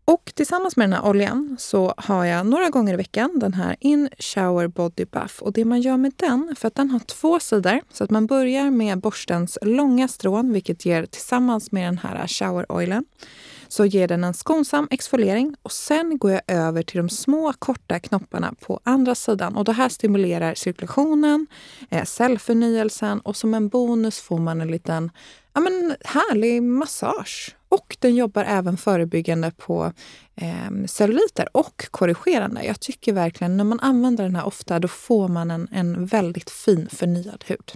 Och tillsammans med den här oljan så har jag några gånger i veckan den här In Shower Body Buff. Och det man gör med den, för att den har två sidor, så att man börjar med borstens långa strån, vilket ger tillsammans med den här shower oilen, så ger den en skonsam exfoliering och sen går jag över till de små korta knopparna på andra sidan. Och det här stimulerar cirkulationen, eh, cellförnyelsen och som en bonus får man en liten ja, men härlig massage. Och den jobbar även förebyggande på eh, celluliter och korrigerande. Jag tycker verkligen när man använder den här ofta då får man en, en väldigt fin förnyad hud.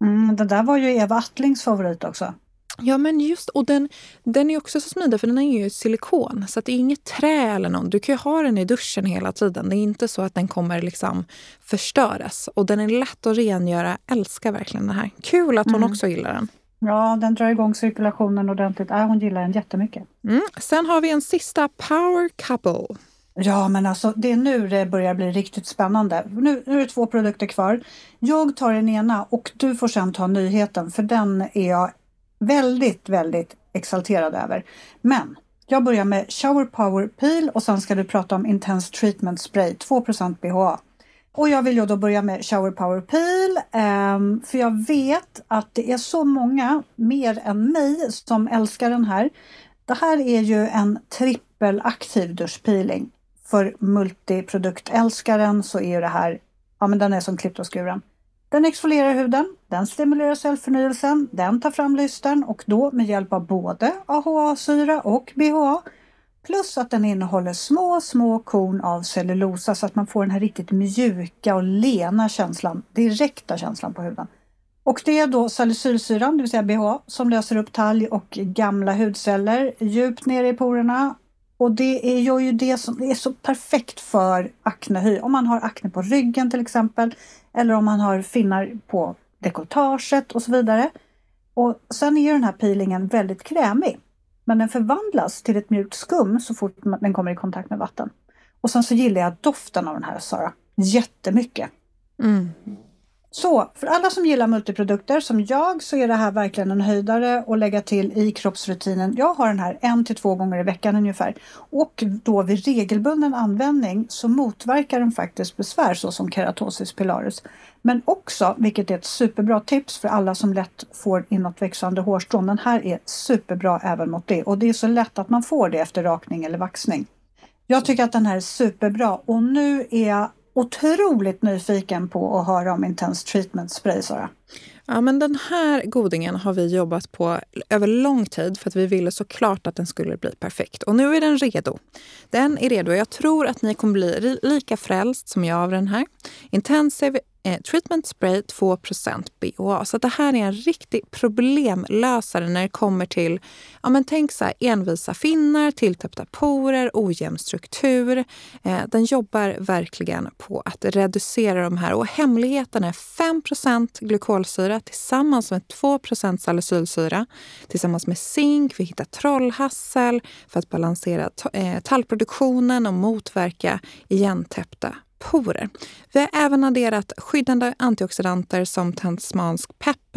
Mm, det där var ju Eva Attlings favorit också. Ja, men just och den, den är också så smidig för den är ju silikon så det är inget trä eller något. Du kan ju ha den i duschen hela tiden. Det är inte så att den kommer liksom förstöras. Och den är lätt att rengöra. Älskar verkligen den här. Kul att hon mm. också gillar den. Ja, den drar igång cirkulationen ordentligt. Äh, hon gillar den jättemycket. Mm. Sen har vi en sista Power Couple. Ja, men alltså det är nu det börjar bli riktigt spännande. Nu, nu är det två produkter kvar. Jag tar den ena och du får sen ta nyheten för den är jag väldigt, väldigt exalterad över. Men jag börjar med Shower Power Peel och sen ska du prata om Intense Treatment Spray 2% BHA och jag vill ju då börja med Shower Power Peel. Ehm, för jag vet att det är så många, mer än mig, som älskar den här. Det här är ju en trippelaktiv duschpeeling. För multiproduktälskaren så är ju det här, ja men den är som klippt och skuren. Den exfolierar huden, den stimulerar cellförnyelsen, den tar fram lystern och då med hjälp av både AHA-syra och BHA. Plus att den innehåller små, små korn av cellulosa så att man får den här riktigt mjuka och lena känslan, direkta känslan på huden. Och det är då salicylsyran, det vill säga BHA, som löser upp talg och gamla hudceller djupt nere i porerna. Och det är, gör ju det som är så perfekt för aknehy. Om man har akne på ryggen till exempel, eller om man har finnar på dekolletaget och så vidare. Och sen är den här peelingen väldigt krämig. Men den förvandlas till ett mjukt skum så fort den kommer i kontakt med vatten. Och sen så gillar jag doften av den här Sara jättemycket. Mm. Så för alla som gillar multiprodukter som jag så är det här verkligen en höjdare att lägga till i kroppsrutinen. Jag har den här en till två gånger i veckan ungefär. Och då vid regelbunden användning så motverkar den faktiskt besvär såsom keratosis pilaris. Men också, vilket är ett superbra tips för alla som lätt får inåtväxande hårstrån, den här är superbra även mot det. Och det är så lätt att man får det efter rakning eller vaxning. Jag tycker att den här är superbra och nu är jag otroligt nyfiken på att höra om Intense Treatment Spray, Sara. Ja, men den här godingen har vi jobbat på över lång tid för att vi ville såklart att den skulle bli perfekt. Och nu är den redo. Den är redo. Jag tror att ni kommer bli lika frälst som jag av den här. Intensive eh, Treatment Spray 2 BHA. Så det här är en riktig problemlösare när det kommer till, ja men tänk så här, envisa finnar, tilltäppta porer, ojämn struktur. Eh, den jobbar verkligen på att reducera de här och hemligheten är 5% glykolsyra tillsammans med 2% salicylsyra tillsammans med zink. Vi hittar trollhassel för att balansera eh, tallproduktionen och motverka igentäppta porer. Vi har även adderat skyddande antioxidanter som tasmansk peppar,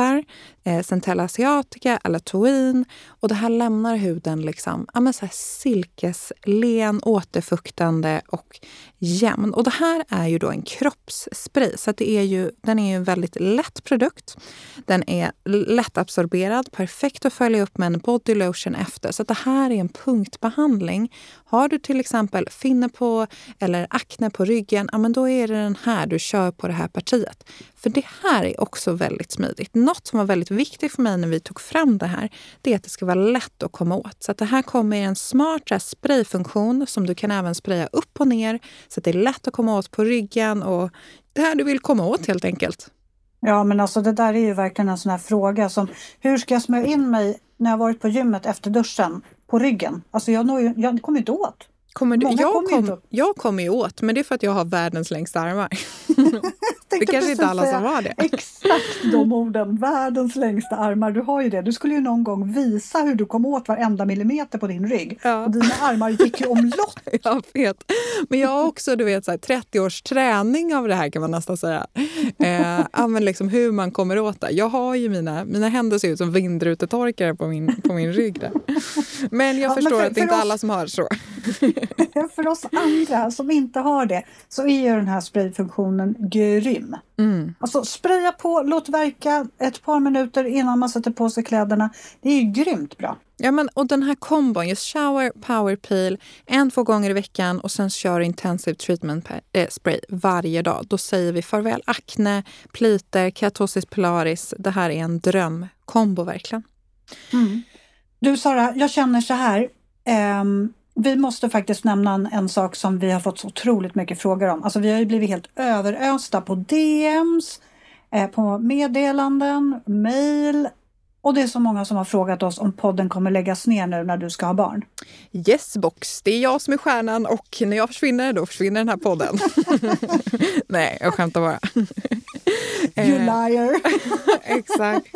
eh, Centella asiatica, alatoin och det här lämnar huden liksom, ja, men så här silkeslen, återfuktande och jämn. Och det här är ju då en kroppsspray så det är ju, den är ju en väldigt lätt produkt. Den är lättabsorberad, perfekt att följa upp med en body lotion efter. Så det här är en punktbehandling. Har du till exempel finne på eller akne på ryggen, ja men då är det den här du kör på det här partiet. För det här är också väldigt smidigt. Något som var väldigt viktigt för mig när vi tog fram det här, det är att det ska vara lätt att komma åt. Så att det här kommer i en smart sprayfunktion som du kan även spraya upp och ner så att det är lätt att komma åt på ryggen och det här du vill komma åt helt enkelt. Ja, men alltså det där är ju verkligen en sån här fråga som hur ska jag smörja in mig när jag varit på gymmet efter duschen på ryggen? Alltså jag, når ju, jag kommer inte åt. Kommer du, jag, kom, jag kommer ju åt, men det är för att jag har världens längsta armar. det kanske inte alla som har det. Exakt de orden, världens längsta armar. Du har ju det. Du skulle ju någon gång visa hur du kom åt varenda millimeter på din rygg. Ja. Och dina armar gick ju omlott. jag vet. Men jag har också du vet, så här, 30 års träning av det här kan man nästan säga. Eh, men liksom hur man kommer åt det. Jag har ju mina, mina händer ser ut som vindrutetorkare på min, på min rygg. Där. Men jag ja, förstår men för, att det är inte oss... alla som har så. för oss andra som inte har det så är ju den här sprayfunktionen grym. Mm. Alltså spraya på, låt verka ett par minuter innan man sätter på sig kläderna. Det är ju grymt bra. Ja, men, och den här kombon, just shower, power peel, en, två gånger i veckan och sen kör intensive treatment äh, spray varje dag. Då säger vi farväl akne, pliter, keratosis pilaris. Det här är en drömkombo verkligen. Mm. Du Sara, jag känner så här. Um, vi måste faktiskt nämna en, en, sak som vi har fått så otroligt mycket frågor om. Alltså vi har ju blivit helt överösta på DMs, eh, på meddelanden, mail och det är så många som har frågat oss om podden kommer läggas ner nu när du ska ha barn. Yes box, det är jag som är stjärnan och när jag försvinner då försvinner den här podden. Nej, jag skämtar bara. You eh, liar! Exakt.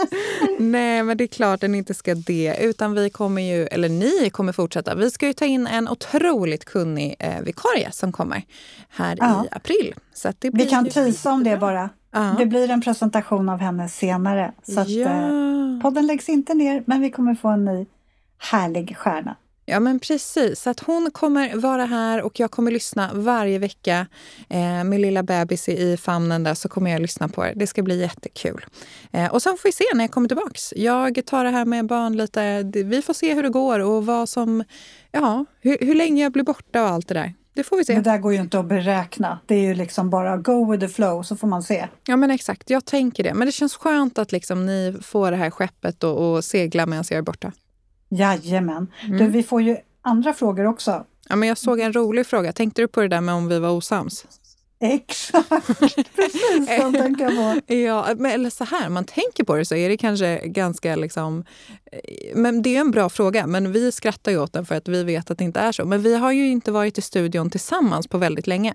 Nej, men det är klart den inte ska det. Utan vi kommer ju, eller ni kommer fortsätta. Vi ska ju ta in en otroligt kunnig eh, vikarie som kommer här ja. i april. Så det blir vi kan tisa om det bara. Ja. Det blir en presentation av henne senare. Så att, ja podden läggs inte ner, men vi kommer få en ny härlig stjärna. Ja, men precis. Så att hon kommer vara här och jag kommer lyssna varje vecka. Eh, med lilla bebis i famnen där så kommer jag lyssna på er. Det ska bli jättekul. Eh, och sen får vi se när jag kommer tillbaks. Jag tar det här med barn lite. Vi får se hur det går och vad som... Ja, hur, hur länge jag blir borta och allt det där. Det får vi se. Det där går ju inte att beräkna. Det är ju liksom bara go with the flow så får man se. Ja men exakt, jag tänker det. Men det känns skönt att liksom ni får det här skeppet och, och segla medan jag är borta. Jajamän. Mm. Du, vi får ju andra frågor också. Ja, men jag såg en rolig fråga. Tänkte du på det där med om vi var osams? Exakt, precis som tänker på. ja, men eller så här, man tänker på det så är det kanske ganska liksom... Eh, men det är en bra fråga, men vi skrattar ju åt den för att vi vet att det inte är så. Men vi har ju inte varit i studion tillsammans på väldigt länge.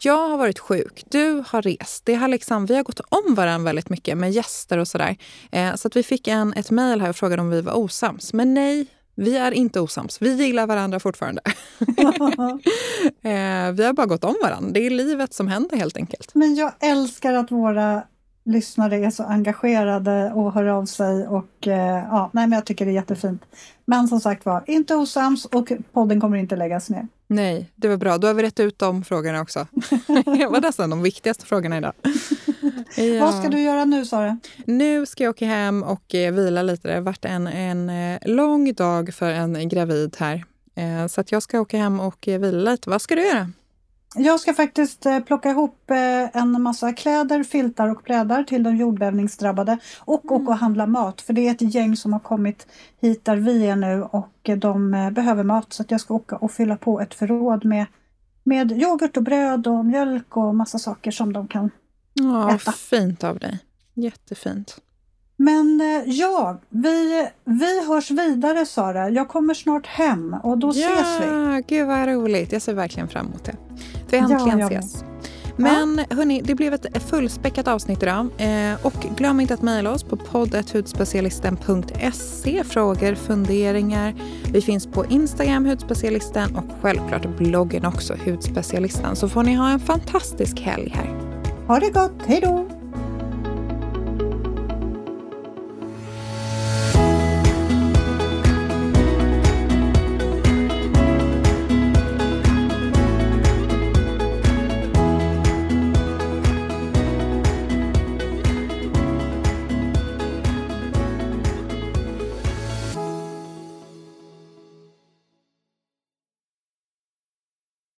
Jag har varit sjuk, du har rest. Det har liksom, vi har gått om varandra väldigt mycket med gäster och sådär. Eh, så att vi fick en, ett mejl här och frågade om vi var osams. Men nej, vi är inte osams. Vi gillar varandra fortfarande. eh, vi har bara gått om varandra. Det är livet som händer helt enkelt. Men jag älskar att våra lyssnare är så engagerade och hör av sig. Och, eh, ja, nej, men jag tycker det är jättefint. Men som sagt var, inte osams och podden kommer inte läggas ner. Nej, det var bra. Då har vi rätt ut de frågorna också. det var nästan de viktigaste frågorna idag. Ja. Vad ska du göra nu, Sara? Nu ska jag åka hem och eh, vila lite. Det har varit en, en eh, lång dag för en gravid här. Eh, så att jag ska åka hem och vila lite. Vad ska du göra? Jag ska faktiskt plocka ihop en massa kläder, filtar och plädar till de jordbävningsdrabbade och mm. åka och handla mat. För det är ett gäng som har kommit hit där vi är nu och de behöver mat. Så jag ska åka och fylla på ett förråd med, med yoghurt och bröd och mjölk och massa saker som de kan Ja, äta. Fint av dig. Jättefint. Men eh, ja, vi, vi hörs vidare Sara. Jag kommer snart hem och då ja, ses vi. Gud vad roligt. Jag ser verkligen fram emot det. Vi äntligen ja, ses. Men ja. hörni, det blev ett fullspäckat avsnitt idag. Eh, och glöm inte att mejla oss på poddethudspecialisten.se. Frågor, funderingar. Vi finns på Instagram, Hudspecialisten och självklart bloggen också, Hudspecialisten. Så får ni ha en fantastisk helg här. Ha det gott, hej då!